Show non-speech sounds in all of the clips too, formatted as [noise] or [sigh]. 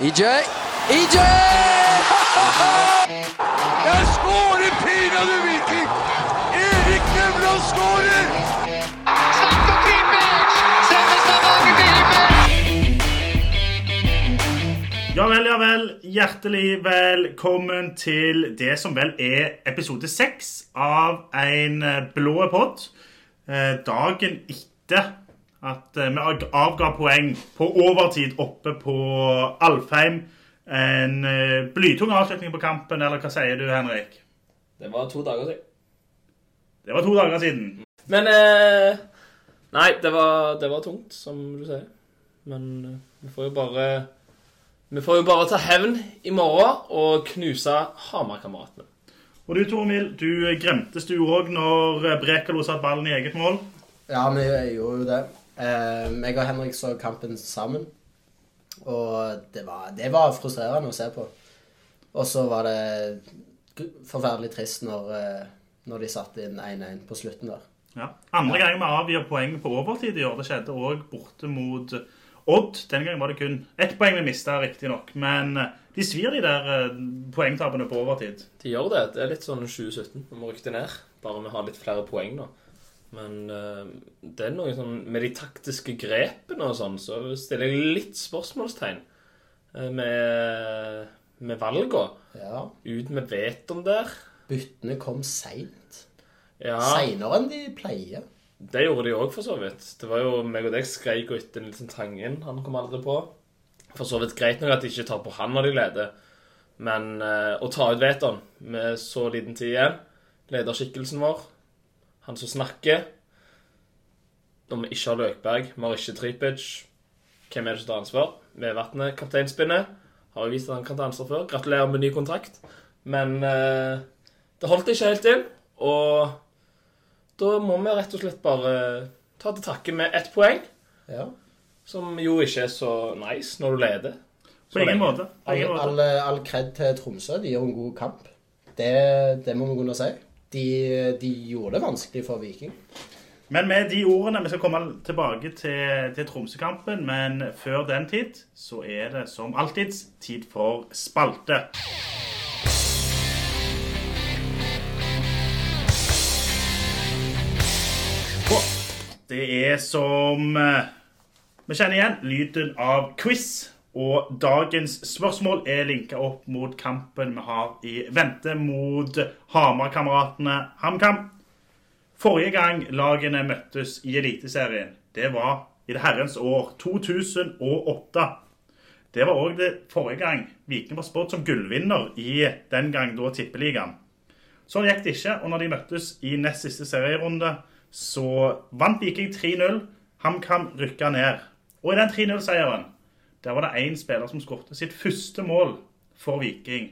EJ. EJ! [laughs] Jeg skårer pinadø Viking! Erik Nevland skårer! Slatko Tripic! Sender Stavanger til himmels! Ja vel, ja vel. Hjertelig velkommen til det som vel er episode seks av en eh, blå pott. Eh, Dagen etter at eh, vi avga poeng på overtid oppe på Alfheim. En eh, blytung avslutning på kampen, eller hva sier du, Henrik? Det var to dager siden. Det var to dager siden. Men eh, Nei, det var, det var tungt, som du sier. Men eh, vi får jo bare Vi får jo bare ta hevn i morgen og knuse Hamar-kameratene. Og du, Tormil, du gremtes du òg når Brekalo satte ballen i eget mål? Ja, vi gjorde jo det. Eh, jeg og Henrik så kampen sammen. Og det var, det var frustrerende å se på. Og så var det forferdelig trist når, eh, når de satte inn 1-1 på slutten der. Ja. Andre gang vi avgir poeng på overtid i år. Det skjedde òg borte mot Odd. Den gangen var det kun ett poeng vi mista, riktignok. Men eh, de svir, de der eh, poengtapene på overtid. De gjør det. Det er litt sånn 2017. Vi må rykke ned. Bare vi har litt flere poeng nå. Men eh, det er noe sånn Med de taktiske grepene og sånn, så stiller jeg litt spørsmålstegn eh, med, med valga. Ja. Ut med vetoen der. Byttene kom seint. Ja. Seinere enn de pleier. Det gjorde de òg, for så vidt. Det var jo meg og deg skreik jo etter Nilsen Tangen. Han kom aldri på. For så vidt greit nok at de ikke tar på han når de leder. Men uh, å ta ut Veton med så liten tid igjen Lederskikkelsen vår, han som snakker Når vi ikke har Løkberg, vi har ikke Tripic Hvem er det som tar ansvar? Vevatnet, kapteinspinnet. Har jo vist at han kan ta ansvar før. Gratulerer med ny kontrakt. Men eh, det holdt ikke helt inn. Og da må vi rett og slett bare ta til takke med ett poeng, Ja. som jo ikke er så nice når du leder. På ingen måte. All, all, all kred til Tromsø. De gjør en god kamp. Det, det må vi kunne si. De, de gjorde det vanskelig for Viking. Men med de ordene Vi skal komme tilbake til, til Tromsø-kampen, men før den tid så er det som alltid tid for spalte. Og det er som eh, vi kjenner igjen, lyden av quiz. Og dagens spørsmål er linka opp mot kampen vi har i vente mot Hamar-kameratene HamKam. Forrige gang lagene møttes i Eliteserien, det var i det herrens år 2008. Det var òg det forrige gang Viking var spådd som gullvinner i den gang da Tippeligaen. Sånn gikk det ikke, og når de møttes i nest siste serierunde, så vant Viking 3-0. HamKam rykka ned. Og i den 3-0-seieren der var det én spiller som skåret sitt første mål for Viking.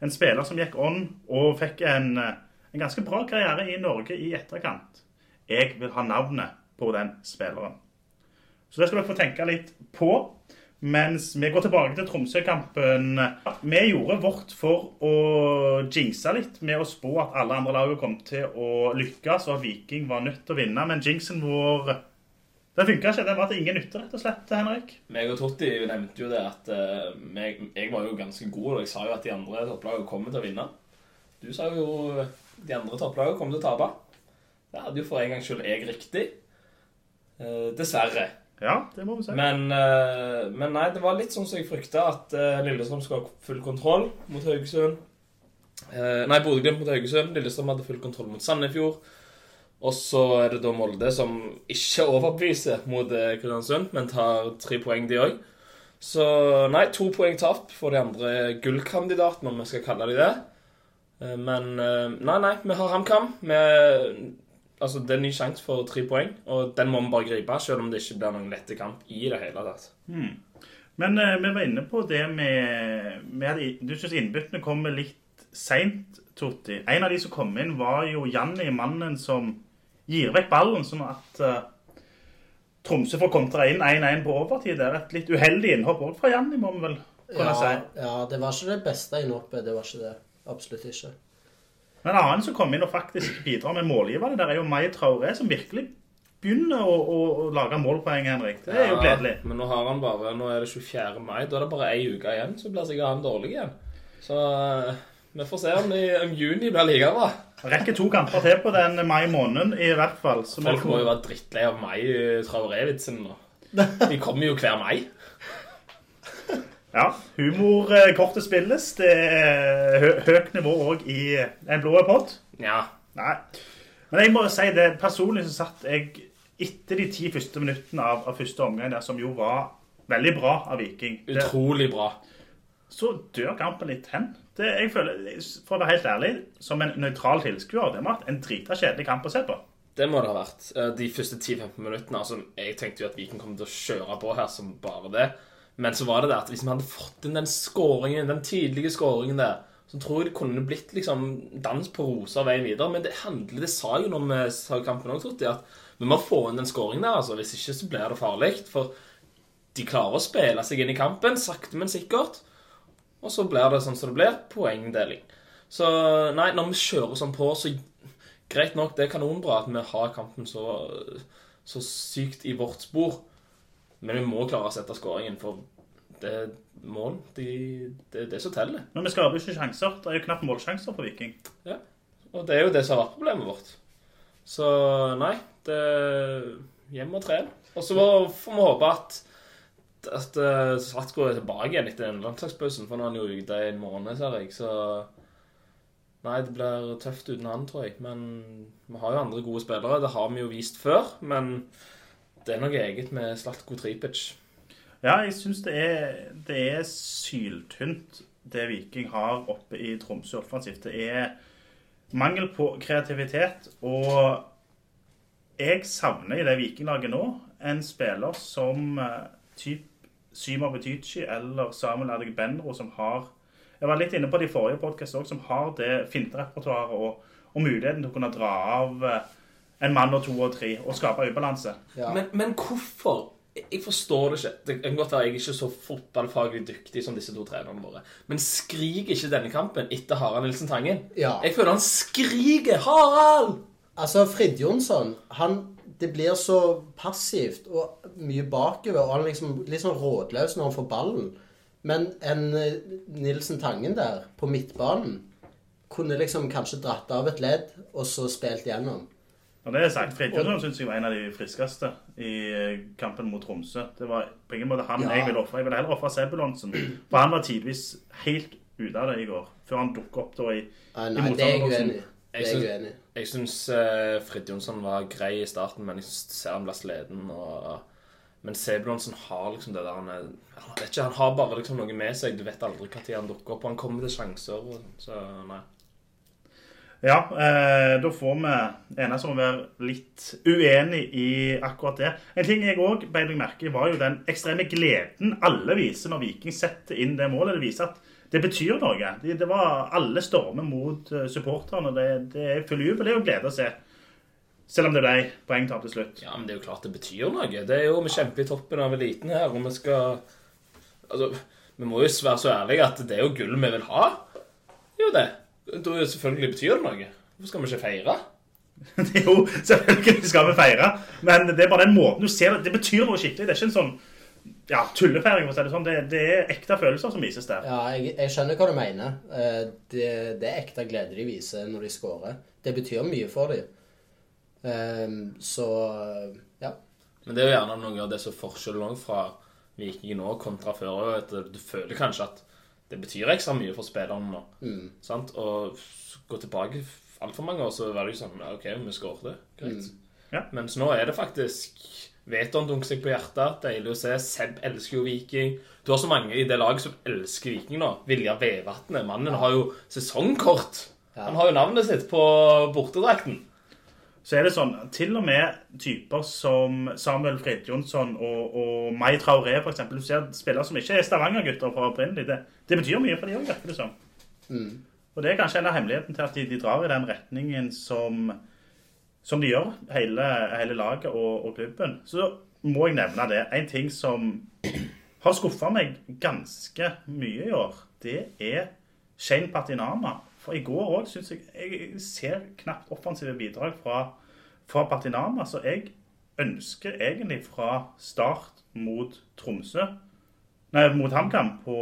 En spiller som gikk on og fikk en, eh, en ganske bra karriere i Norge i etterkant. Jeg vil ha navnet på den spilleren. Så det skal dere få tenke litt på. Mens vi går tilbake til Tromsø-kampen. Vi gjorde vårt for å jinxe litt med å spå at alle andre lag kom til å lykkes, og at Viking var nødt til å vinne. Men jinxen vår den funka ikke. Den var til ingen nytte, rett og slett, Henrik. Meg og Totti nevnte jo det at uh, meg, jeg var jo ganske god, og jeg sa jo at de andre topplagene kommer til å vinne. Du sa jo de andre topplagene kommer til å tape. Det hadde jo for en gangs skyld jeg riktig. Uh, dessverre. Ja, det må vi si. Men, uh, men nei, det var litt sånn som jeg frykta, at Lillestrøm skulle ha full kontroll mot Haugesund. Nei, Bodø-Glimt mot Haugesund. Lillestrøm hadde full kontroll mot Sandefjord. Og så er det da Molde som ikke [laughs] overbeviser mot eh, Kristiansund, men tar tre poeng, de òg. Så nei, to poeng tapt for de andre gullkandidatene, om vi skal kalle de det. Eh, Men eh, nei, nei, vi har HamKam. Altså, Det er en ny sjanse for tre poeng, og den må vi bare gripe, selv om det ikke blir noen lette kamp i det hele tatt. Men uh, vi var inne på det med, med Du syns innbyttene kommer litt seint, Totti. En av de som kom inn, var jo Janni, mannen som gir vekk ballen, sånn at uh, Tromsø får kontra inn 1-1 på overtid. Det er et litt uheldig innhopp òg fra Janni, må vi vel kunne Ja, si. ja, det var ikke det beste innhoppet. Det var ikke det. Absolutt ikke. Men en annen som kom inn og faktisk bidrar med målgiverne der, er jo May Traoré, som virkelig begynner å, å, å lage målpoeng, Henrik. Det er jo gledelig. Men nå har han bare Nå er det 24. mai. Da er det bare ei uke igjen, så blir sikkert han dårlig igjen. Så eh, vi får se om, i, om juni blir like bra. Rekker to kamper til på den mai måneden, i hvert fall. Så Folk må jo være drittlei av mai Traoré-vitsen nå. De kommer jo hver mai. Ja, humorkortet spilles. Det er hø høyt nivå òg i en blå pott. Ja. Nei. Men jeg må si det, personlig så satt jeg etter de ti første minuttene av, av første omgang der, som jo var veldig bra av Viking. Utrolig bra. så dør kampen litt hen. Det, jeg føler, For å være helt ærlig, som en nøytral tilskuer, det har vært en drita kjedelig kamp å se på. Det må det ha vært. Eh, De første 10-15 minuttene. Altså, jeg tenkte jo at Viken kom til å kjøre på her som bare det. Men så var det det at hvis vi hadde fått inn den skåringen, den tidlige skåringen der, så tror jeg det kunne blitt liksom dans på roser veien videre. Men det handler, det sa jo sa i kampen òg, Totti, at vi må få inn den skåringen der. altså. Hvis ikke så blir det farlig. For de klarer å spille seg inn i kampen, sakte, men sikkert. Og så blir det sånn som det blir. Poengdeling. Så nei, når vi kjører sånn på, så greit nok, det er kanonbra at vi har kampen så, så sykt i vårt spor. Men vi må klare å sette skåringen, for det er mål. De, det er det som teller. Men vi skaper jo ikke sjanser. Det er jo knapt målsjanser for Viking. Ja, Og det er jo det som har vært problemet vårt. Så nei, det hjem og tren. Og så får vi håpe at at Slatko er tilbake igjen etter den landslagspausen, for nå er han jo ute i en måned, ser jeg. Så nei, det blir tøft uten han, tror jeg. Men vi har jo andre gode spillere. Det har vi jo vist før. Men det er noe eget med Slatko Tripic. Ja, jeg syns det, det er syltynt, det Viking har oppe i Tromsø offensivt. Det er mangel på kreativitet, og jeg savner i det Vikinglaget nå en spiller som eh, typ Syma Butichi eller Samuel Adegbenro, som har Jeg var litt inne på det i forrige podkast òg, som har det finterepertoaret og, og muligheten til å kunne dra av eh, en mann og to og tre og skape ubalanse. Ja. Men, men hvorfor? Jeg forstår det ikke. Det kan godt være jeg er ikke så fotballfaglig dyktig som disse to trenerne våre. Men skriker ikke denne kampen etter Harald Nilsen Tangen? Ja. Jeg føler han skriker 'Harald!' Altså, Fridtjonsson, han Det blir så passivt og mye bakover, og han liksom litt sånn rådløs når han får ballen. Men en eh, Nilsen Tangen der, på midtbanen, kunne liksom kanskje dratt av et ledd, og så spilt gjennom. Når det er sagt, Fridtjonsson syns jeg var en av de friskeste i eh, kampen mot Tromsø. Det var på ingen måte han Ja. jeg ville ofre. Jeg ville heller ofre Sebulonsen. For han var tidvis helt ute av det i går, før han dukket opp da i, Nei, i nei, jeg motstanderboksen. i. Det er jeg uenig i. Jeg syns uh, Fridtjonsson var grei i starten, men jeg synes ser han blir sliten. Og, men Sebulonsen har liksom det der han er han, vet ikke, han har bare liksom noe med seg. Du vet aldri når han dukker opp. og Han kommer til sjanser. Så nei. Ja, eh, da får vi enes om å være litt uenig i akkurat det. En ting jeg òg beit meg merke i, var jo den ekstreme gleden alle viser når Viking setter inn det målet. Det viser at det betyr noe. Det, det var Alle stormer mot eh, supporterne. Det, det er full jubel. Det er jo glede å se. Selv om det ble poengtap til slutt. Ja, men det er jo klart det betyr noe. Det er jo Vi kjemper i toppen av eliten her, og vi skal Altså, vi må jo være så ærlige at det er jo gull vi vil ha. Jo, det. Da er selvfølgelig betyr det noe. Hvorfor skal vi ikke feire? Er [laughs] jo selvfølgelig skal vi feire, men det er bare den måten du ser det. Det betyr noe skikkelig. Det er ikke en sånn ja, tullefeiring, for å si det sånn. Det, det er ekte følelser som vises der. Ja, jeg, jeg skjønner hva du mener. Eh, Det, det er ekte glede de viser når de scorer. Det betyr mye for dem. Ehm, Så ja. Men det er jo gjerne noe av det som er forskjellen fra Viking nå kontra før. At du føler kanskje at det betyr ekstra mye for spillerne nå. Sant? Og gå tilbake altfor mange år, så var det jo sånn OK, vi skåret. Greit. Ja. Mens nå er det faktisk Veton dunker seg på hjertet. Deilig å se. Seb elsker jo Viking. Du har så mange i det laget som elsker Viking nå. Vilja Vevatnet. Mannen har jo sesongkort. Han har jo navnet sitt på bortedrakten. Så er det sånn, til og med typer som Samuel Fridtjonsson og, og Mai Traoré, for eksempel. Du ser spillere som ikke er Stavanger-gutter fra opprinnelig. Det, det betyr mye for de òg, virker det som. Og det er kanskje en av hemmeligheten til at de, de drar i den retningen som, som de gjør, hele, hele laget og, og klubben. Så må jeg nevne det. En ting som har skuffa meg ganske mye i år, det er Shane Patinama. For i går òg syns jeg Jeg ser knapt offensive bidrag fra, fra Patinama, så jeg ønsker egentlig fra start mot Tromsø Nei, mot HamKam på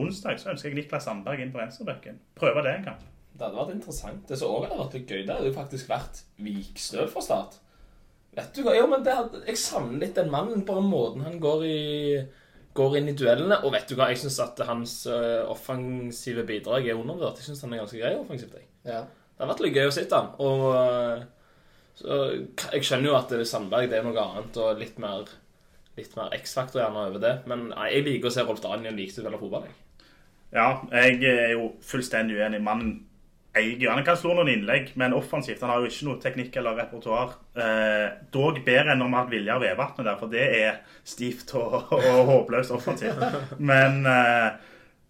onsdag, så ønsker jeg Niklas Sandberg inn på venstrebekken. Prøve det en gang. Det hadde vært interessant. Det som også hadde vært litt gøy, det hadde jo faktisk vært Vikstøl fra start. Vet du hva? Jo, men det hadde, Jeg savner litt den mannen. Bare måten han går, i, går inn i duellene. Og vet du hva? Jeg syns at hans uh, offensive bidrag er undervurdert. Jeg syns han er ganske grei offensivt. jeg. Ja. Det har vært litt gøy å sitte han. Og eh, så, jeg skjønner jo at det er Sandberg det er noe annet og litt mer, litt mer X-faktor gjerne over det. Men nei, jeg liker å se Rolf Daniel Vikstøl spille fotball. Jeg. Ja, jeg er jo fullstendig uenig. Mannen eier Han kan slå noen innlegg, men offensivt Han har jo ikke noe teknikk eller repertoar. Eh, dog bedre enn om han hatt Viljar Vevatnet der, for det er stivt og, og håpløst offensivt. Men eh,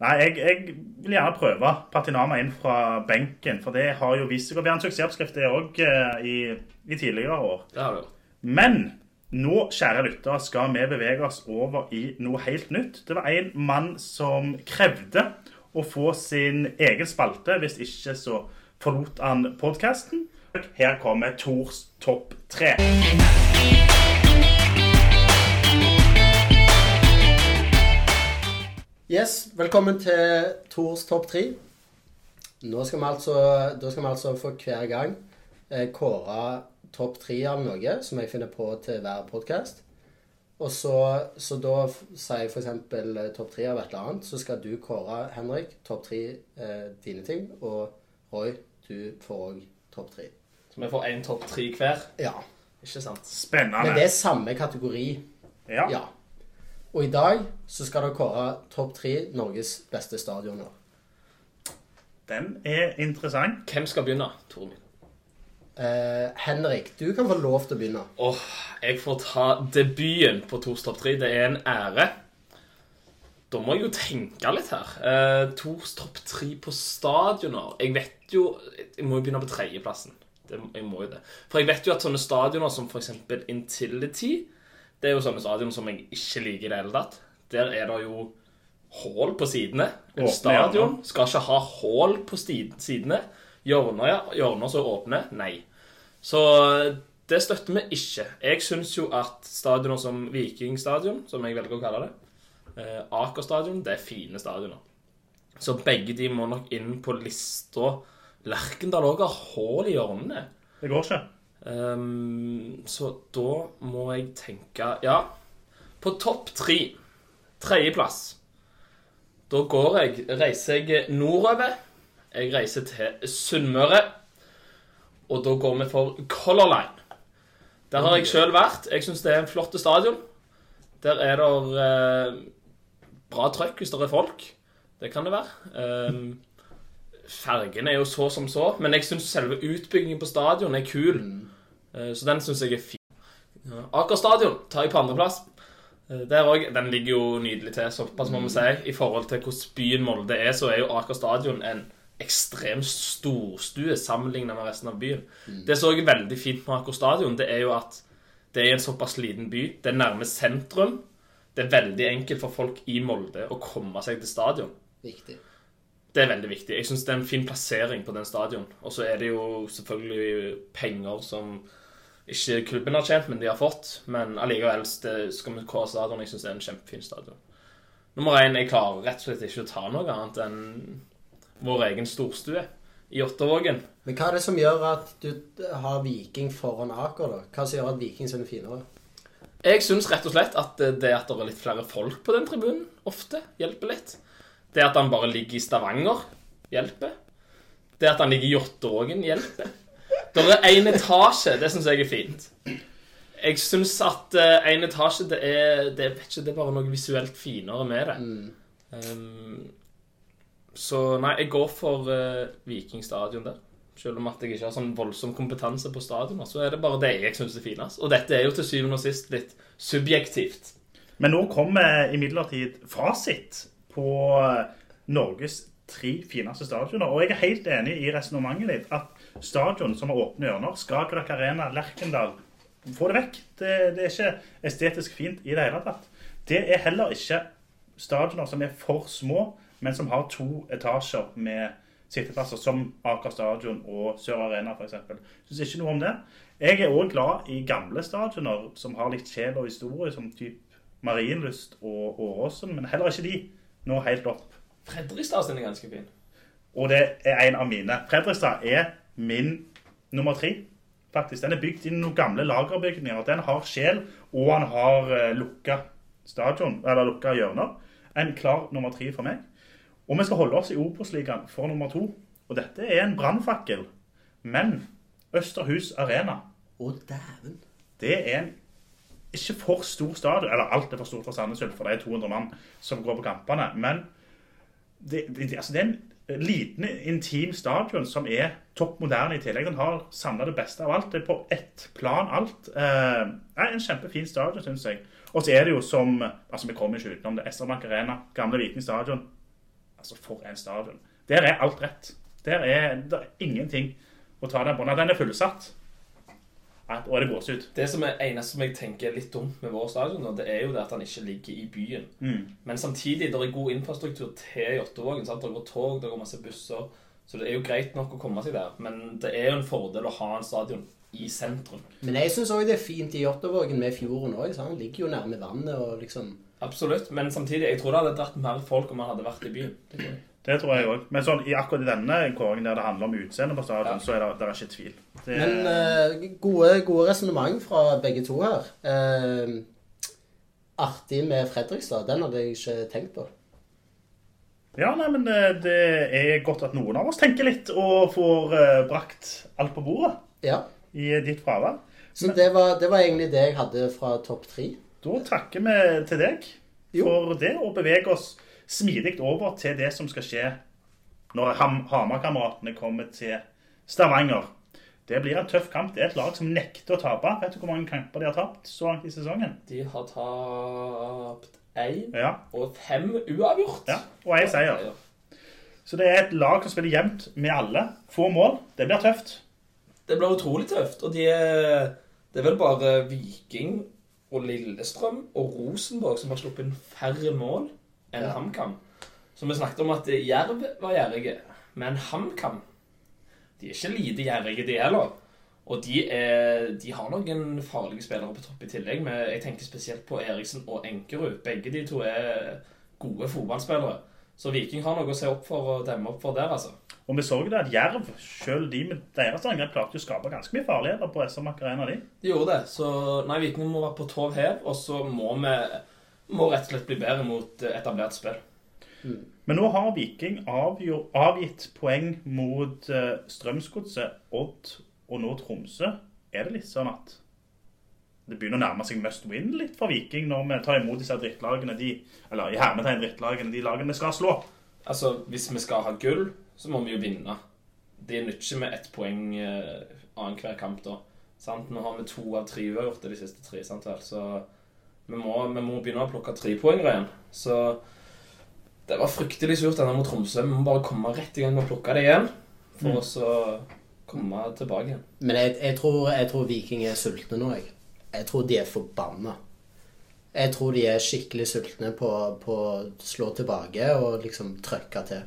Nei, jeg, jeg vil gjerne prøve Patinama inn fra benken, for det har jo vist seg å være en suksessoppskrift, det òg, eh, i, i tidligere år. Det har du. Men nå, kjære lyttere, skal vi bevege oss over i noe helt nytt. Det var en mann som krevde å få sin egen spalte. Hvis ikke så forlot han podkasten. Her kommer Tors topp tre. Yes, velkommen til Tors topp tre. Nå skal vi altså, da skal vi altså for hver gang eh, kåre topp tre av noe som jeg finner på til hver podkast. Og så, så da sier f.eks. Eh, topp tre av et eller annet. Så skal du kåre, Henrik, topp tre eh, dine ting. Og Roy, du får òg topp tre. Så vi får én topp tre hver. Ja. Ikke sant? Spennende. Men det er samme kategori. Ja. Ja. Og i dag så skal dere kåre topp tre Norges beste stadioner. Den er interessant. Hvem skal begynne, Tore? Eh, Henrik, du kan få lov til å begynne. Åh, jeg får ta debuten på Tors topp tre. Det er en ære. Da må jeg jo tenke litt her. Uh, Tors topp tre på stadioner. Jeg vet jo Jeg må jo begynne på tredjeplassen. Det, jeg må jo det. For jeg vet jo at sånne stadioner som f.eks. Intility Det er jo sånne stadioner som jeg ikke liker i det hele tatt. Der er det jo hull på sidene. En Åpne stadion skal ikke ha hull på sidene. Hjørner, ja. Hjørner som åpner? Nei. Så det støtter vi ikke. Jeg syns jo at stadioner som Vikingstadion, som jeg velger å kalle det, eh, Aker stadion, det er fine stadioner. Så begge de må nok inn på lista. Lerkendal òg har hull i hjørnene. Det går ikke. Um, så da må jeg tenke Ja, på topp tre, tredjeplass, da går jeg Reiser jeg nordover. Jeg reiser til Sunnmøre. Og da går vi for Color Line. Der har jeg sjøl vært. Jeg syns det er en flott stadion. Der er det eh, bra trøkk hvis det er folk. Det kan det være. Um, Fergene er jo så som så, men jeg syns selve utbyggingen på stadion er kul. Uh, Så den syns jeg er fin. Ja, Aker stadion tar jeg på andreplass. Uh, Der òg. Den ligger jo nydelig til, såpass må vi si. I forhold til hvordan byen Molde er, så er jo Aker stadion en ekstremt storstue sammenlignet med resten av byen. Det som òg er veldig fint med Aker stadion, det er jo at det er en såpass liten by. Det er nærme sentrum. Det er veldig enkelt for folk i Molde å komme seg til stadion. Viktig. Det er veldig viktig. Jeg syns det er en fin plassering på den stadion. Og så er det jo selvfølgelig penger som ikke klubben har tjent, men de har fått. Men allikevel det skal vi kåre stadion. Jeg syns det er en kjempefin stadion. Nummer én Jeg klarer rett og slett ikke å ta noe annet enn vår egen storstue i Ottavågen. Men hva er det som gjør at du har Viking foran Aker, da? Hva som gjør at Viking er finere? Jeg syns rett og slett at det at det er litt flere folk på den tribunen, ofte hjelper litt. Det at han bare ligger i Stavanger, hjelper. Det at han ligger i Jåttågen, hjelper. Det er én etasje, det syns jeg er fint. Jeg syns at én etasje, det er, det, er, ikke, det er bare noe visuelt finere med det. Um, så nei, jeg går for uh, Viking stadion der. Selv om at jeg ikke har sånn voldsom kompetanse på stadioner, så er det bare det jeg syns er finest. Og dette er jo til syvende og sist litt subjektivt. Men nå kommer imidlertid fasit på Norges tre fineste stadioner. Og jeg er helt enig i resonnementet ditt at stadion som har åpne hjørner, Skagerrak Arena, Lerkendal Få det vekk. Det, det er ikke estetisk fint i det hele tatt. Det er heller ikke stadioner som er for små, men som har to etasjer med sitteplasser, som Aker stadion og Sør Arena f.eks. Syns ikke noe om det. Jeg er òg glad i gamle stadioner som har litt sjel og historie, som typ Marienlyst og Åråsen, men heller ikke de nå helt opp. Fredrikstad er ganske fin. Og det er en av mine. Fredrikstad er min nummer tre. faktisk. Den er bygd i noen gamle lagerbygninger. Den har sjel, og han har uh, lukka stadion, eller lukka hjørner. En klar nummer tre for meg. Og vi skal holde oss i Obos-ligaen for nummer to. Og dette er en brannfakkel. Men Østerhus Arena, Å, dæven. det er en ikke for stor stadion. Eller alt er for stort for Sandnes Ulf, for det er 200 mann som går på kampene. Men det, det, altså det er en liten, intim stadion som er topp moderne i tillegg. Den har samla det beste av alt. Det er på ett plan alt. Eh, en kjempefin stadion, syns jeg. Og så er det jo som altså Vi kommer ikke utenom det. SR-Bank Arena, gamle Viking stadion. Altså, for en stadion. Der er alt rett. Der er, der er ingenting å ta den på. Når den er fullsatt, Og det går det ut. Det som er eneste som jeg tenker er litt dumt med vår stadion, det er jo det at han ikke ligger i byen. Mm. Men samtidig det er god infrastruktur til Jåttåvågen. Det går tog, det går masse busser. Så det er jo greit nok å komme seg der. Men det er jo en fordel å ha en stadion i sentrum. Men jeg syns òg det er fint i Jåttåvågen med fjorden òg. Han ligger jo nærme vannet og liksom Absolutt. Men samtidig, jeg tror det hadde dratt mer folk om man hadde vært i byen. Det tror jeg. Det tror jeg òg. Men sånn, i akkurat i denne kåringen der det handler om utseendet på stadion, Ja. så er det, det er ikke tvil. Det, Men uh, gode, gode resonnement fra begge to her. Uh, artig med Fredrikstad. Den hadde jeg ikke tenkt på. Ja, nei, men det, det er godt at noen av oss tenker litt og får uh, brakt alt på bordet Ja. i ditt fravær. Så det var, det var egentlig det jeg hadde fra topp tre. Da takker vi til deg Jo. for det, og beveger oss smidig over til det som skal skje når Ham Hamar-kameratene kommer til Stavanger. Det blir en tøff kamp. Det er et lag som nekter å tape. Vet du hvor mange kamper de har tapt så langt i sesongen? De har tapt én Ja, og fem uavgjort. ja. og én seier. Så det er et lag som spiller jevnt med alle. Få mål. Det blir tøft. Det blir utrolig tøft. Og de er, det er vel bare Viking og Lillestrøm og Rosenborg som har sluppet inn færre mål enn Ja. HamKam. Så vi snakket om at Jerv var gjerrige, men HamKam de er ikke lite gjerrige, de heller. Og de, er, de har noen farlige spillere på topp i tillegg. Men jeg tenker spesielt på Eriksen og Enkerud. Begge de to er gode fotballspillere. Så Viking har noe å se opp for og demme opp for der, altså. Og vi så det at Jerv, selv de med deres angrep, klarte å skape ganske mye farligheter på SR Macarena. De. De gjorde det. Så nei, Viking må være på tov hev, og så må vi må rett og slett bli bedre mot eh, etablert spill. Men nå har Viking avgitt poeng mot uh, Strømsgodset, Odd og nå Tromsø. Er det litt sånn at det begynner å nærme seg must win litt for Viking når vi tar imot disse drittlagene, de, eller i hermetegn drittlagene, de lagene vi skal slå? Altså, Hvis vi skal ha gull, så må vi jo vinne. Det nytter ikke med ett poeng eh, annenhver kamp da. Sant? Nå har vi to av tre uavgjorte de siste tre. sant vel? Så vi må, vi må begynne å plukke trepoengere igjen. Så det var fryktelig surt denne mot Tromsø. Vi må bare komme rett i gang med å plukke det igjen. For Mm. å så komme tilbake igjen. Men jeg, jeg, tror, jeg tror Viking er sultne nå, jeg. Jeg tror de er forbanna. Jeg tror de er skikkelig sultne på, på å slå tilbake og liksom trøkke til.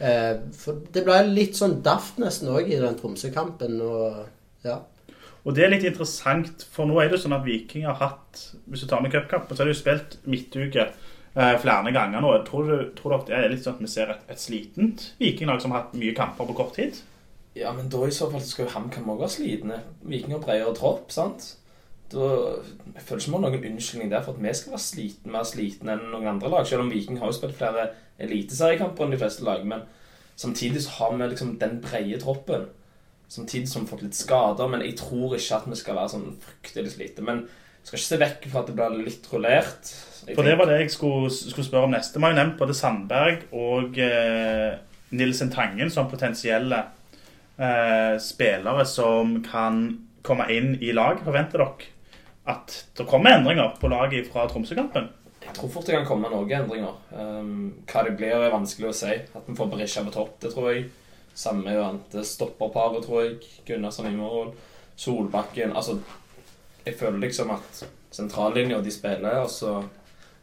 Eh, for det ble litt sånn daft nesten òg i den Tromsø-kampen. og ja. Og det er litt interessant, for nå er det sånn at Viking har hatt Hvis du tar med cupkampen, så har de jo spilt midtuke eh, flere ganger nå. Tror, du, tror dere det er litt sånn at vi ser et, et slitent Vikinglag som har hatt mye kamper på kort tid? Ja, men da i så fall så skal jo HamKam òg være slitne. Viking har bredere tropp, sant? Da, ikke vi har noen unnskyldning der for at vi skal være sliten, mer slitne enn noen andre lag. Selv om Viking har jo spilt flere eliteseriekamper enn de fleste lag. Men samtidig så har vi liksom den brede troppen. Samtidig som vi har fått litt skader. Men jeg tror ikke at vi skal være sånn fryktelig slite. Men jeg skal ikke se vekk fra at det blir litt rullert. Jeg For det var det jeg skulle, skulle spørre om neste. Vi har jo nevnt både Sandberg og eh, Nilsen Tangen som potensielle eh, spillere som kan komme inn i lag. Forventer dere at det kommer endringer på laget fra Tromsø-kampen? Jeg tror fort det kan komme noen endringer. Um, hva det blir, er vanskelig å si. At vi får Berisha på topp, det tror jeg. Samme gjør det stopperparet, tror jeg. Gunnarsson i mål. Solbakken Altså, jeg føler liksom at sentrallinja de spiller, og så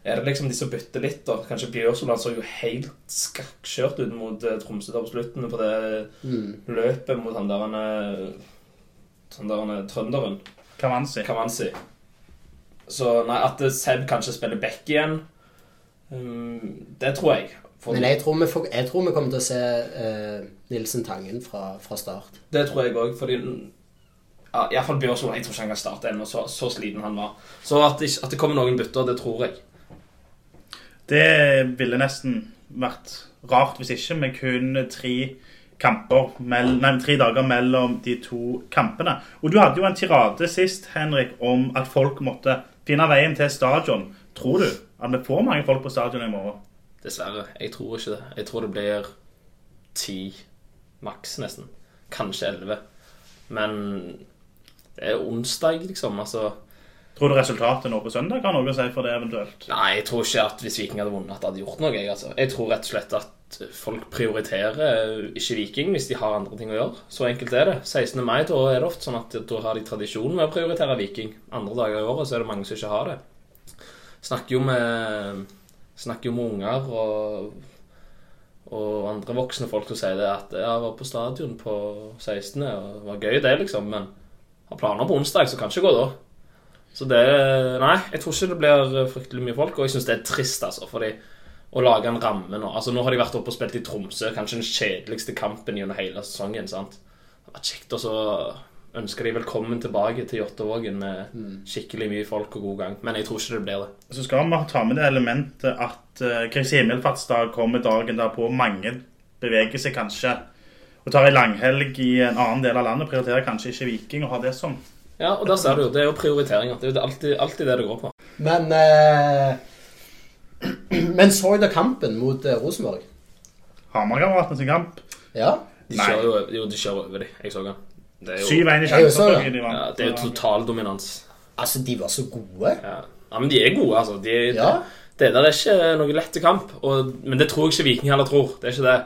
er det liksom de som bytter litt, da? Kanskje Bjørsoland så jo helt skakkjørt ut mot eh, Tromsø da på slutten på det løpet mot han der han Han der er trønderen. Kavansi. Kamanzi. Så nei, at Seb kanskje spiller back igjen, um, det tror jeg. For Men jeg tror vi, får, jeg tror vi kommer til å se uh, Nilsen Tangen fra, fra start. Det tror jeg òg, fordi ja, Iallfall Bjørsvold. Jeg tror ikke han kan starte ennå, så, så sliten han var. Så at at det kommer noen bytter, det tror jeg. Det ville nesten vært rart hvis ikke med kun tre kamper, mell, nei, tre dager mellom de to kampene. Og du hadde jo en tirade sist, Henrik, om at folk måtte finne veien til stadion. Tror du at vi får mange folk på stadion i morgen? Dessverre. Jeg tror ikke det. Jeg tror det blir ti maks, nesten. Kanskje elleve. Men det er onsdag, liksom. Altså Tror du resultatet nå på søndag har noe å si for det eventuelt? Nei, jeg tror ikke at hvis Viking hadde vunnet, at det hadde gjort noe. Jeg, altså. jeg tror rett og slett at folk prioriterer ikke Viking hvis de har andre ting å gjøre. Så enkelt er det. 16. mai da er det ofte sånn at da har de tradisjon med å prioritere Viking. Andre dager i året så er det mange som ikke har det. Snakker jo med, snakker jo med unger og, og andre voksne folk som sier det at jeg var på stadion på 16. og det var gøy det, liksom. Men har planer på onsdag, så kan ikke gå da. Så det Nei, jeg tror ikke det blir fryktelig mye folk. Og jeg syns det er trist, altså. Fordi å lage en ramme nå Altså Nå har de vært oppe og spilt i Tromsø, kanskje den kjedeligste kampen gjennom hele sesongen. sant? Det vært kjekt å så ønske de velkommen tilbake til Jåttåvågen med skikkelig mye folk og god gang. Men jeg tror ikke det blir det. Så skal vi ta med det elementet at uh, Kristi himmelfartsdag kommer dagen derpå. Mange beveger seg kanskje og tar en langhelg i en annen del av landet. Prioriterer kanskje ikke Viking og har det som Ja, og der ser du jo. Det er jo prioriteringer. Det er jo alltid, alltid det det går på. Men eh, [clears throat] Men så dere kampen mot eh, Rosenborg? Hamarkameratene sin kamp. Ja. De Nei. kjører jo, jo, de kjører over de. Jeg så den. Det er jo, 7-1 i Jeg sjanser. det. for de vant. ja, det er jo totaldominans. Altså, de var så gode. Ja. ja, men de er gode, altså. De, Ja. Det der er ikke noe lett kamp. Og, men det tror jeg ikke Viking heller tror. Det er ikke det.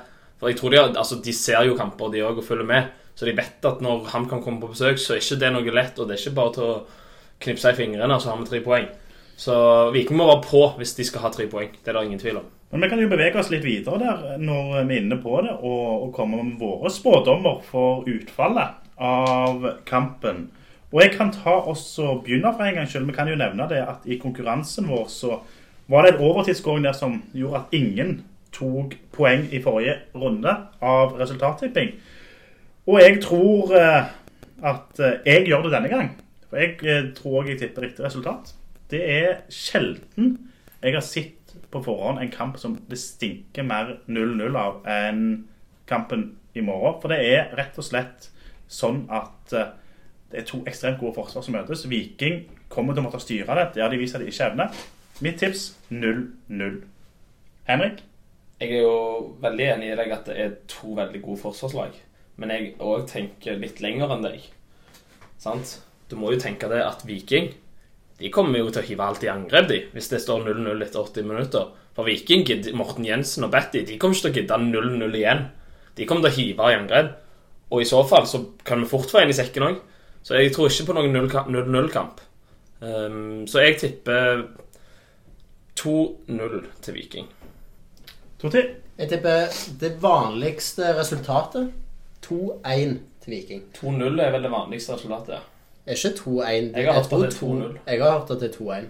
For jeg tror De altså, de ser jo kamper, de òg, og følger med. Så de vet at når han kan komme på besøk, så er ikke det noe lett. Og det er ikke bare til å knipse i fingrene, så har vi tre poeng. Så Viking må være på hvis de skal ha tre poeng. Det er det ingen tvil om. Men vi kan jo bevege oss litt videre der når vi er inne på det, og, og komme med våre spådommer for utfallet av kampen. Og jeg kan ta også begynne for en gang selv. Vi kan jo nevne det at i konkurransen vår så var det en overtidsskåring der som gjorde at ingen tok poeng i forrige runde av resultattipping. Og jeg tror eh, at eh, jeg gjør det denne gang. For jeg eh, tror jeg tipper riktig resultat. Det er sjelden jeg har sett på forhånd en kamp som det stinker mer 0-0 av enn kampen i morgen. For det er rett og slett sånn at det er to ekstremt gode forsvar som møtes. Viking kommer til å måtte styre det. Det har de vist at de ikke evner. Mitt tips 0-0. Henrik? Jeg er jo veldig enig i deg at det er to veldig gode forsvarslag. Men jeg òg tenker litt lenger enn deg. Sant? Du må jo tenke det at Viking de kommer jo til å hive alt i angrep, de, hvis det står 0-0 etter 80 minutter. For Viking, Morten Jensen og Betty, de kommer ikke til å gidde 0-0 igjen. De kommer til å hive i angrep. Og i så fall så kan vi fort få en i sekken òg. Så jeg tror ikke på noen 0-0-kamp. Um, så jeg tipper 2-0 til Viking. Toti? Jeg tipper det vanligste resultatet 2-1 til Viking. 2-0 er vel det vanligste resultatet. Er ikke 2-1 Jeg har hørt at det er 2-0. Jeg har hørt at det er 2-1.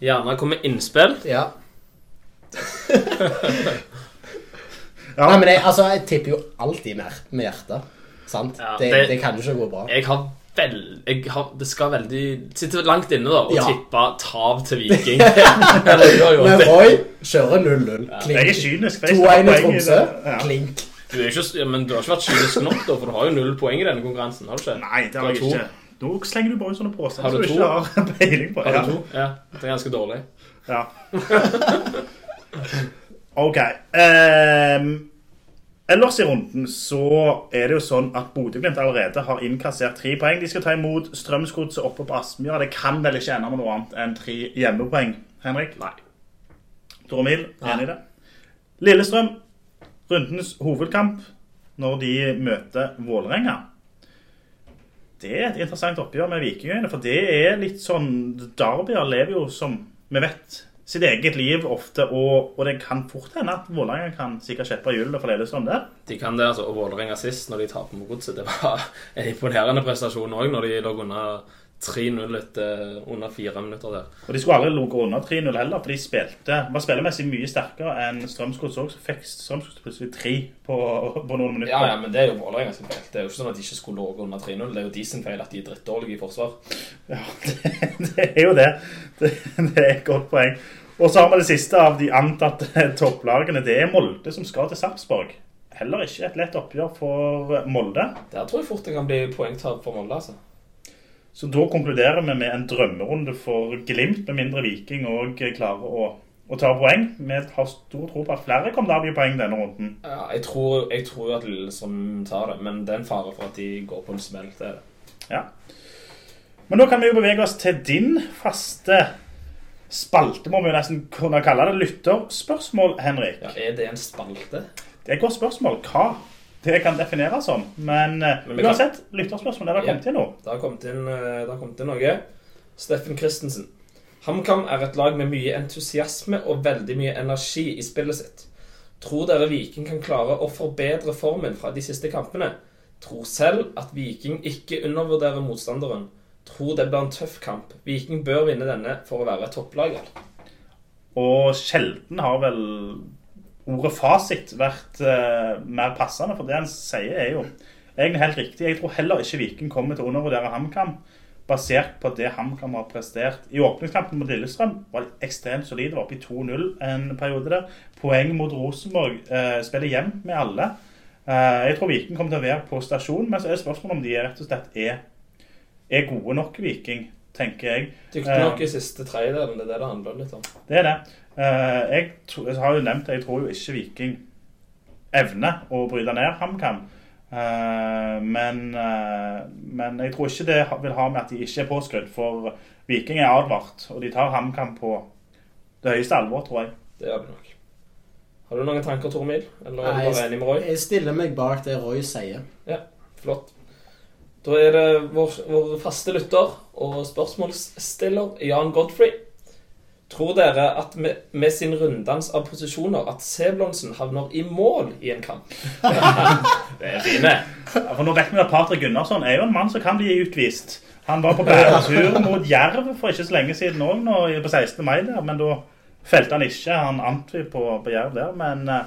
Gjerne kommer innspill. Ja. [laughs] Ja. Nei, men jeg, altså, jeg tipper jo alltid med, med hjertet. Sant? Ja, det, det- det, kan jo ikke gå bra. Jeg har vel jeg har, Det skal veldig Sitter langt inne da og Ja. tippe tav til [laughs] Viking. [laughs] Men. Roy kjører 0-0. Jeg er Klink. kynisk. jeg skal ha 2-1 i Tromsø. Klink. Du er ikke, ja, men du har ikke vært kynisk nok, da, for du har jo null poeng i denne konkurransen. Har du ikke? Nei, det har jeg ikke. Nå slenger du bare ut sånne påstander Har som du ikke har [laughs] peiling på. Har Ja. du to? Ja, det er ganske dårlig. Ja. OK. Ehm, ellers i runden så er det jo sånn at Bodø-Glimt allerede har innkassert tre poeng. De skal ta imot Strømsgodset oppe på Aspmyra. Det kan vel ikke ende med noe annet enn tre hjemmepoeng, Henrik? Nei. Tore Mil, enig i det? Lillestrøm, rundens hovedkamp når de møter Vålerenga. Det er et interessant oppgjør med Vikingøyene, for det er litt sånn Derbyer lever jo, som vi vet, sitt eget liv ofte, og, og det kan fort hende at Vålerenga kan sikkert kjeppe hjulet for Lillestrøm der. De kan det, altså. Og Vålerenga sist, når de taper mot Godset, det var en imponerende prestasjon òg, når de lå under 3-0 etter under fire minutter der. Og de skulle aldri ligget under 3-0 heller, for de spilte, var spillemessig mye sterkere enn Strømsgods òg, så fikk Strømsgods plutselig tre på, på noen minutter. Ja, ja, men det er jo Vålerenga sin feil. Det er jo ikke sånn at de ikke skulle ligget under 3-0. Det er jo de sin feil at de er drittdårlige i forsvar. Ja, [laughs] det, det er jo det. det. Det er et godt poeng. Og så har vi det siste av de antatte topplagene. Det er Molde som skal til Sarpsborg. Heller ikke et lett oppgjør for Molde. Der tror jeg fort det kan bli poengtap for Molde, altså. Så da konkluderer vi med en drømmerunde for Glimt, med mindre Viking òg klarer å, og ta poeng. Vi har stor tro på at flere kommer til å avgi poeng denne runden. Ja, jeg tror, jeg tror at Lillestrøm tar det, men det er en fare for at de går på en smell. Det er det. Ja. Men nå kan vi jo bevege oss til din faste spalte, må vi jo nesten kunne kalle det. Lytterspørsmål, Henrik. Ja, Er det en spalte? Det er et godt spørsmål. Hva det kan defineres som. Men, eh, Men uansett, lytterspørsmål er det kommet inn noe. Det har kommet inn, eh, det har kommet inn noe. Steffen Christensen. HamKam er et lag med mye entusiasme og veldig mye energi i spillet sitt. Tror dere Viking kan klare å forbedre formen fra de siste kampene? Tror selv at Viking ikke undervurderer motstanderen. Tror det blir en tøff kamp. Viking bør vinne denne for å være et topplag. Og sjelden har vel ordet fasit vært uh, mer passende, for det han sier er jo egentlig helt riktig. Jeg tror heller ikke Viking kommer til å undervurdere HamKam, basert på det HamKam har prestert. I åpningskampen mot Lillestrøm var de ekstremt solide, var oppe i 2-0 en periode der. Poeng mot Rosenborg, eh, spiller hjem med alle. Eh, jeg tror Viking kommer til å være på stasjon, men så er det spørsmålet om de rett og slett er, er gode nok Viking, tenker jeg. Dyktig nok i siste tredjedelen. Det er det det handler litt om. Det er det. Eh, jeg, har jo nevnt det, jeg tror jo ikke Viking evner å bryte ned HamKam. Eh, men, eh, men jeg tror ikke det vil ha med at de ikke er påskrudd, for Viking er advart, og de tar HamKam på det høyeste alvor, tror jeg. Det gjør de nok. Har du noen tanker, Tormil? Eller er du bare enig med Roy? Jeg stiller meg bak det Roy sier. Ja, Flott. Da er det vår, vår faste lytter og spørsmålsstiller Jan Godfrey. Tror dere at med, med sin runddans av posisjoner at Seblonsen havner i mål i en kamp? [laughs] det er fine. For nå vet vi at Patrick Gunnarsson er jo en mann som kan bli utvist. Han var på bæretur mot Jerv for ikke så lenge siden òg, på 16. mai der, men da felte han ikke. Han ant vi på, på Jerv der, men eh,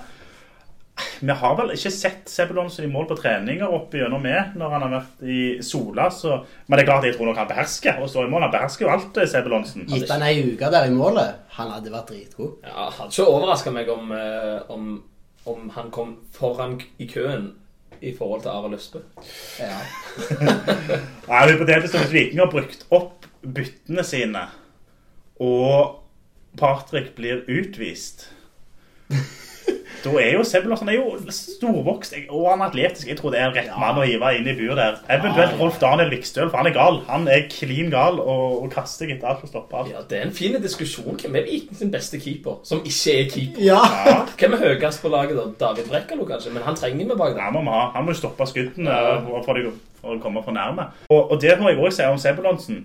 vi har vel ikke sett Sebulonsen i mål på treninger opp gjennom med når han har vært i Sola, så Men det er klart jeg tror nok han behersker å stå i mål. Han behersker jo alt, eh, Sebulonsen. Gitt han ei uke der i målet, han hadde vært dritgod. Ja, hadde ikke overraska meg om, eh, om, om han kom foran i køen i forhold til Arild Østbø. Ja. [laughs] Nei, Hypotetisk hvis Viking har brukt opp byttene sine, og Patrick blir utvist Da er jo Sebulonsen er jo storvokst og han er atletisk. Jeg tror det er en rett mann å hive inn i buret der. Eventuelt Rolf Daniel Vikstøl, for han er gal. Han er klin gal og, og kaster etter alt og stopper alt. Ja, Det er en fin diskusjon. Hvem er Viken sin beste keeper? Som ikke er keeper. ja. Hvem er høyest på laget, da? David Brekkalo, kanskje? Men han trenger vi bak der. Han må ha. Han må jo stoppe skuddene for, for, å- for å komme for nærme. Og, og det må jeg også si om Sebulonsen.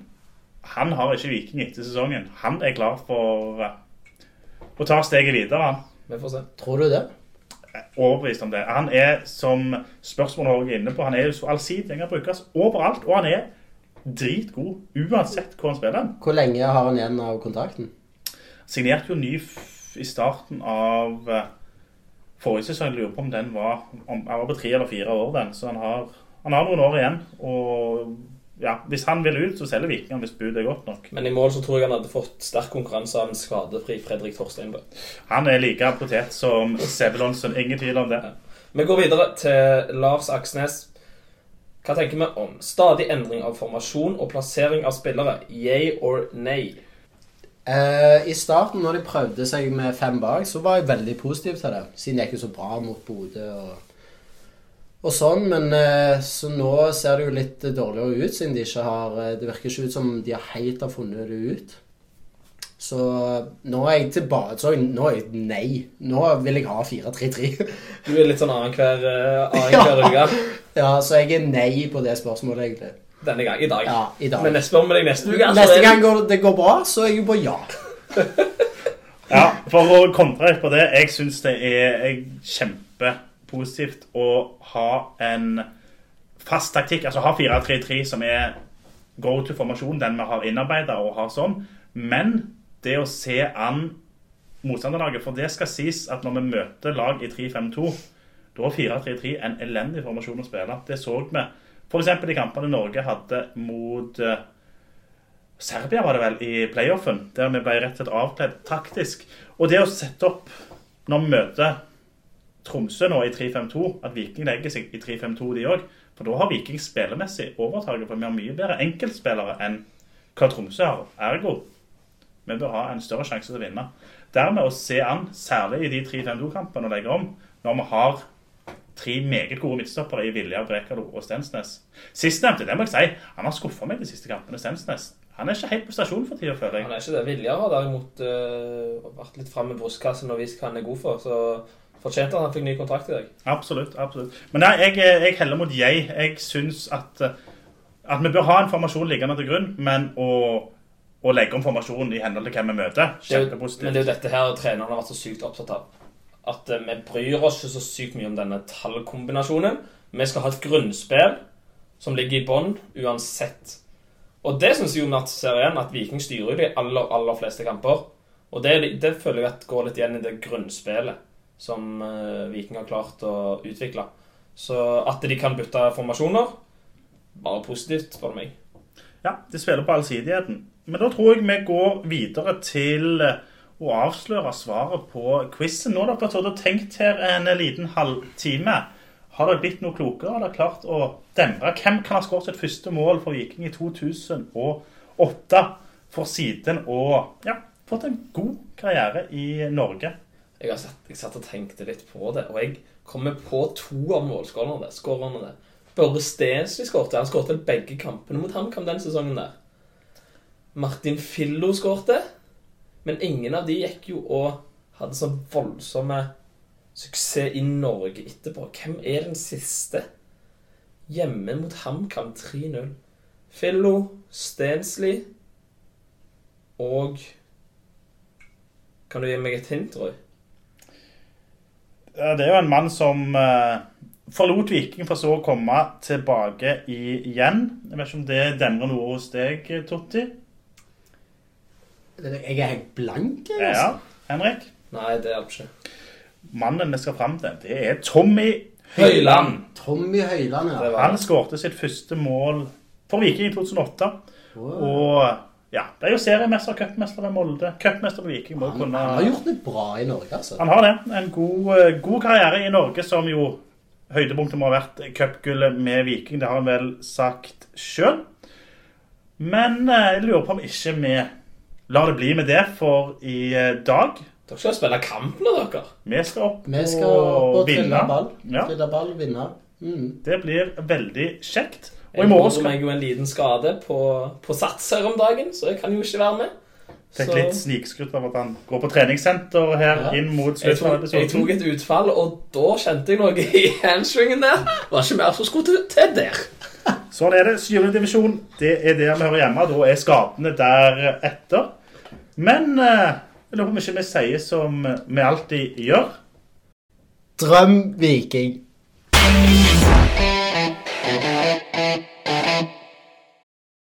Han har ikke Viking etter sesongen. Han er klar for eh, å ta steget videre. han. Vi får se. Tror du det? overbevist om det. Han er, som spørsmålet også er inne på, han er jo så allsidig. Han kan brukes overalt, og han er dritgod uansett hvor han spiller. Hvor lenge har han igjen av kontrakten? Signerte jo ny i starten av eh, forrige sesong. Jeg lurer på om den var, om, han var på tre eller fire år, den. Så han har, han har noen år igjen. Og ja, hvis han vil ut, så selger Viking han hvis budet er godt nok. Men i mål så tror jeg han hadde fått sterk konkurranse av en skadefri Fredrik Torsteinbø. Han er like potet som Sebulonsen. Ingen tvil om det. Vi går videre til Lars Aksnes. Hva tenker vi om stadig endring av formasjon og plassering av spillere? Yay or nay? Uh, I starten, når de prøvde seg med fem bak, så var jeg veldig positiv til det. Siden det gikk jo så bra mot Bodø og, og sånn. Men eh, så nå ser det jo litt dårligere ut, siden de ikke har eh, Det virker ikke ut som de har helt har funnet det ut. Så nå er jeg tilbake Så nå er jeg nei. Nå vil jeg ha 4-3-3. Du er litt sånn annenhver uh, annen uke [laughs] ja, så jeg er nei på det spørsmålet, egentlig. denne gang. I dag. Ja, i dag. Men jeg spør med deg neste uke. Altså, Neste gang går, det går bra, så er jeg på ja. [laughs] Ja, For å kontre litt på det, jeg syns det er kjempepositivt å ha en fast taktikk. Altså ha 4-3-3 som er go to-formasjon, den vi har innarbeida og har sånn. Men det å se an motstanderlaget, for det skal sies at når vi møter lag i 3-5-2, da er 4-3-3 en elendig formasjon å spille. Det så vi f.eks. i kampene Norge hadde mot eh, Serbia var det vel i playoffen, der vi ble rett og slett avkledd taktisk. Og det å sette opp når vi møter Tromsø nå i 3-5-2, at Viking legger seg i 3-5-2 de òg. For da har Viking spillemessig overtaket, for vi har mye bedre enkeltspillere enn hva Tromsø har. Ergo vi bør ha en større sjanse til å vinne. Dermed å se an, særlig i de 3-5-2-kampene, og legge om, når vi har tre meget gode midtstoppere i Vilja, Brekalo og Stensnes. Sistnevnte, det må jeg si, han har skuffa meg de siste kampene, Stensnes. Han er ikke helt på stasjonen for tida, føler jeg. Han er ikke det. Vilja har derimot uh, vært litt fram med brystkassen og vist hva han er god for. Så fortjente han han fikk ny kontrakt i dag. Absolutt. absolutt. Men nei, jeg, jeg heller mot jeg. Jeg syns at, at vi bør ha en formasjon liggende til grunn, men å, å legge om formasjonen i henhold til hvem vi møter, er men det er jo dette her treneren har vært så sykt opptatt av. At øh, vi bryr oss ikke så sykt mye om denne tallkombinasjonen. Vi skal ha et grunnspill som ligger i bånn uansett. Og det syns jo Mats ser igjen, at Viking styrer jo de aller, aller fleste kamper. Og det, det føler jeg at går litt igjen i det grunnspillet som øh, Viking har klart å utvikle. Så at de kan bytte formasjoner, bare positivt, du meg. Ja, de spiller på allsidigheten. Men da tror jeg vi går videre til eh, å avsløre svaret på quizen. Nå har dere tatt og tenkt her en liten halvtime. Har dere blitt noe klokere? Har dere klart å demre? Hvem kan ha skåret sitt første mål for Viking i 2008 for siden og ja, fått en god karriere i Norge? Jeg, har satt, jeg satt og tenkte litt på det, og jeg kommer på to av målskårerne. Børre Stensli skårte. Han skårte begge kampene mot HamKam den sesongen der. Martin Fillo skårte, men ingen av de gikk jo og hadde så voldsomme suksess i Norge etterpå. Hvem er den siste? Hjemme mot HamKam 3-0. Fillo, Stensli og Kan du gi meg et hint, Roy? Ja, Det er jo en mann som eh, forlot Viking for så å komme tilbake igjen. Jeg vet ikke om det demrer noe hos deg, Totti? Jeg er helt blank, jeg, Ja, altså. Henrik? Nei, det hjelper ikke. Mannen vi skal fram til, det er Tommy Høyland. Tommy Høyland, ja. Han skårte sitt første mål for Viking i 2008. Wow. Og ja, ble jo seriemester, cupmester med Molde. Cupmester med Viking må Han, kunne han har gjort det bra i Norge, altså. Han har det. En god, eh, god karriere i Norge, som jo høydepunktet må ha vært cupgullet med Viking. Det har han vel sagt sjøl. Men eh, jeg lurer på om ikke vi lar det bli med det for i eh, dag. Dere skal spille kampene, dere. Vi skal opp Vi skal opp og vinne. trille ball. Ja, ball, vinne. Mm. det blir veldig kjekt. Og i Jeg morgen skal meg jo en liten skade på, på Sats her om dagen, så jeg kan jo ikke være med. Fikk Så- litt snikskrutt av at han går på treningssenter her Ja. inn mot Jeg slutten av episoden. jeg tok et utfall, og da kjente jeg noe [laughs] i hamstringen der. Var ikke mer som skulle til, til der. Sånn er det. Syvende divisjon, det er der vi hører hjemme. Da er skadene deretter. Men eh, jeg lurer på om ikke vi sier som vi alltid gjør. Drøm Viking.